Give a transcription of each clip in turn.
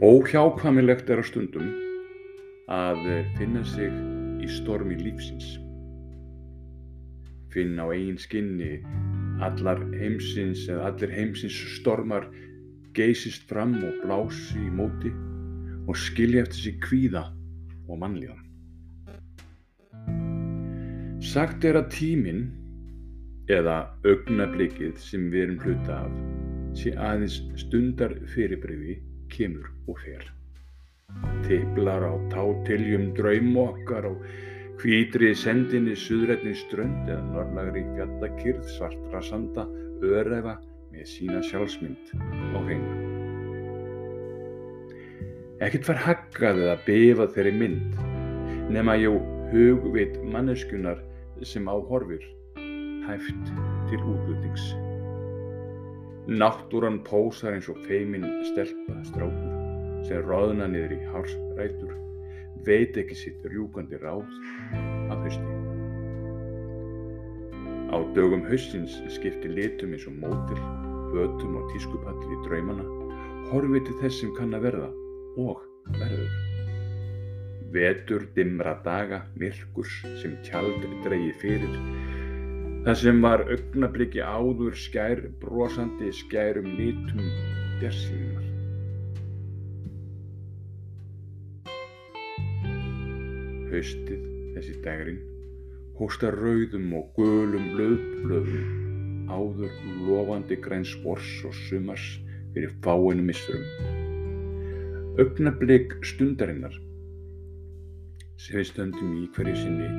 Óhjákvæmilegt er á stundum að finna sig í stormi lífsins. Finna á eigin skinni allar heimsins eða allir heimsins stormar geysist fram og blási í móti og skilja eftir sig kvíða og mannlíðan. Sagt er að tíminn eða augnablikið sem við erum hluta af sé aðeins stundar fyrirbreyfi kemur og fer. Tipplar á tátiljum draum okkar og hvítri sendinni suðrætni strönd eða norrlagri fjallakyrð svartra sanda örefa með sína sjálfsmynd á hreinu. Ekkert var haggað eða befað þeirri mynd nema jú hugvit manneskunar sem á horfir hæft til útlutnings. Náttúran pósar eins og feimin stelpa strákur sem roðna niður í hársrætur, veit ekki sitt rjúkandi ráð að hausti. Á dögum haustins skipti litum eins og mótil, vötum og tískupalli í draumana, horfið til þess sem kann að verða og verður. Vetur dimra daga, myrkurs sem tjald dreyið fyrir, Það sem var augnabliki áður skær brosandi skærum litum bjarsínunar. Haustið, þessi dagurinn, hósta rauðum og gulum löðblöðum áður lofandi græn spors og sumars fyrir fáinu missurum. Augnablík stundarinnar sem við stöndum í hverju sinni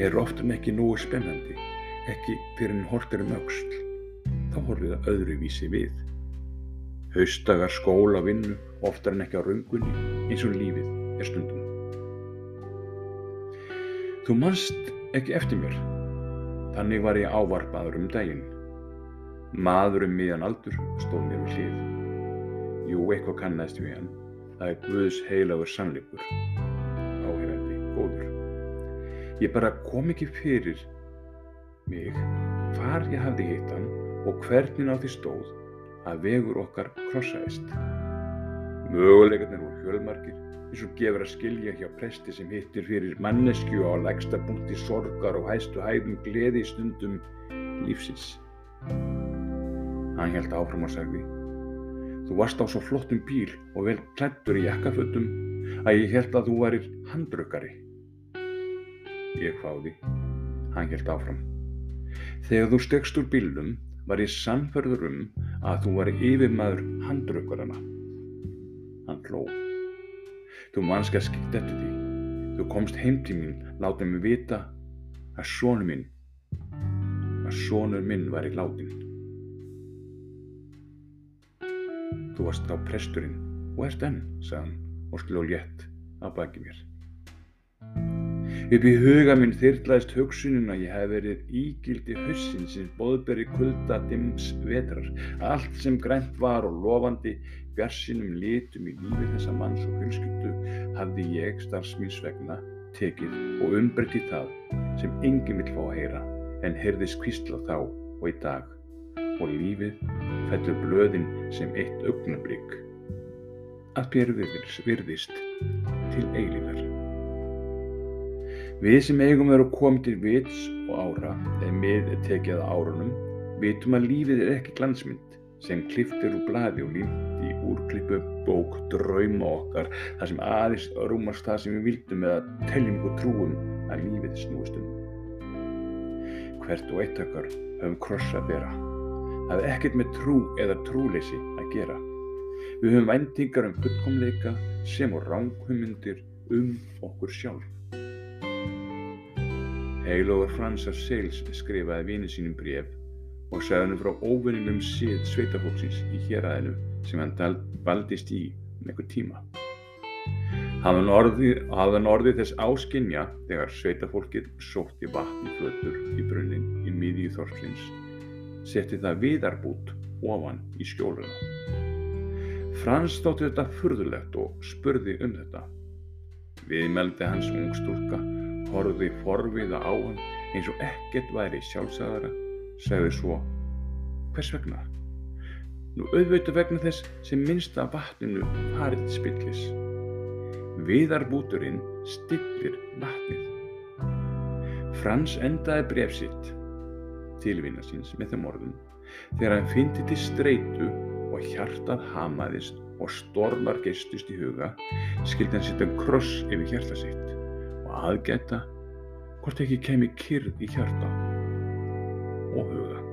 er oftan ekki nógu spennandi, ekki fyrir en hortir um auksl. Þá horfið það öðruvísi við. Haustagar skóla vinnu oftar en ekki á raungunni eins og lífið er stundum. Þú manst ekki eftir mér. Þannig var ég ávarpaður um daginn. Maður um miðan aldur stóð mér við hlið. Jú, eitthvað kannast við hann. Það er Guðs heilagur sannleikur. Áhengandi, góður. Ég bara kom ekki fyrir mig hvar ég hafði hitt hann og hvernig á því stóð að vegur okkar krossaðist. Möguleikarnir voru hjölmarkir eins og gefur að skilja hjá presti sem hittir fyrir mannesku á legsta punkti sorgar og hæstu hæðum gleði í stundum lífsins. Hann held áfram og sagði Þú varst á svo flottum bíl og vel klættur í jakkafötum að ég held að þú varir handrökkari. Ég hváði. Hann held áfram. Þegar þú stegst úr bílnum var ég sannferður um að þú var yfirmaður handrökkarana. Hann hló. Þú manns að skipta eftir því. Þú komst heim til mín, látið mig vita að sónu minn, að sónur minn var í látin. Þú varst þá presturinn og ert enn, sagðan og sló létt á baki mér. Upp í huga minn þyrlaðist hugsunin að ég hef verið ígildi hussin sem boðberi kulda dims vetrar. Allt sem grænt var og lofandi bjarsinum litum í lífi þessa manns og fjölskyldu hafði ég starfsmýns vegna tekið og umbreytti það sem enginn vill fá að heyra en heyrðist kvísla þá og í dag og lífið fellur blöðin sem eitt augnablík að bér virðist til eilíðar. Við sem eigum að koma til vits og ára eða mið er tekið að árunum vitum að lífið er ekki glansmynd sem kliftir úr bladi og límt í úrklippu bók drauma okkar þar sem aðeins rúmast það sem við vildum eða teljum ykkur trúum að lífið snúist um. Hvert og eitt okkar höfum krossa að bera. Það er ekkert með trú eða trúleysi að gera. Við höfum væntingar um fullkomleika sem og ránkvömyndir um okkur sjálf. Heilóður Frans af Sales skrifaði vini sínum bref og sagði hennu frá óvinnilum sveitafólksins í héræðinu sem hann valdist í um einhver tíma. Hafðan orðið, orðið þess áskinja þegar sveitafólkið sótti vatn í fötur í brunnin í miðju þorslins, setti það viðarbút ofan í skjóluna. Frans þótti þetta furðulegt og spurði um þetta. Viðmeldi hans ungstúrka horfði forviða á hann eins og ekkert væri sjálfsagara, segði svo Hvers vegna? Nú auðvitað vegna þess sem minnst af vatninu farið spillis. Viðarbúturinn stillir vatnið. Frans endaði bref sitt til vinna síns með þeim orðum þegar hann fyndi til streitu og hjartað hamaðist og stormar geistust í huga skildi hann setja kross yfir hjarta sitt aðgæta hvort ekki kemi kyrð í hjarta og huga.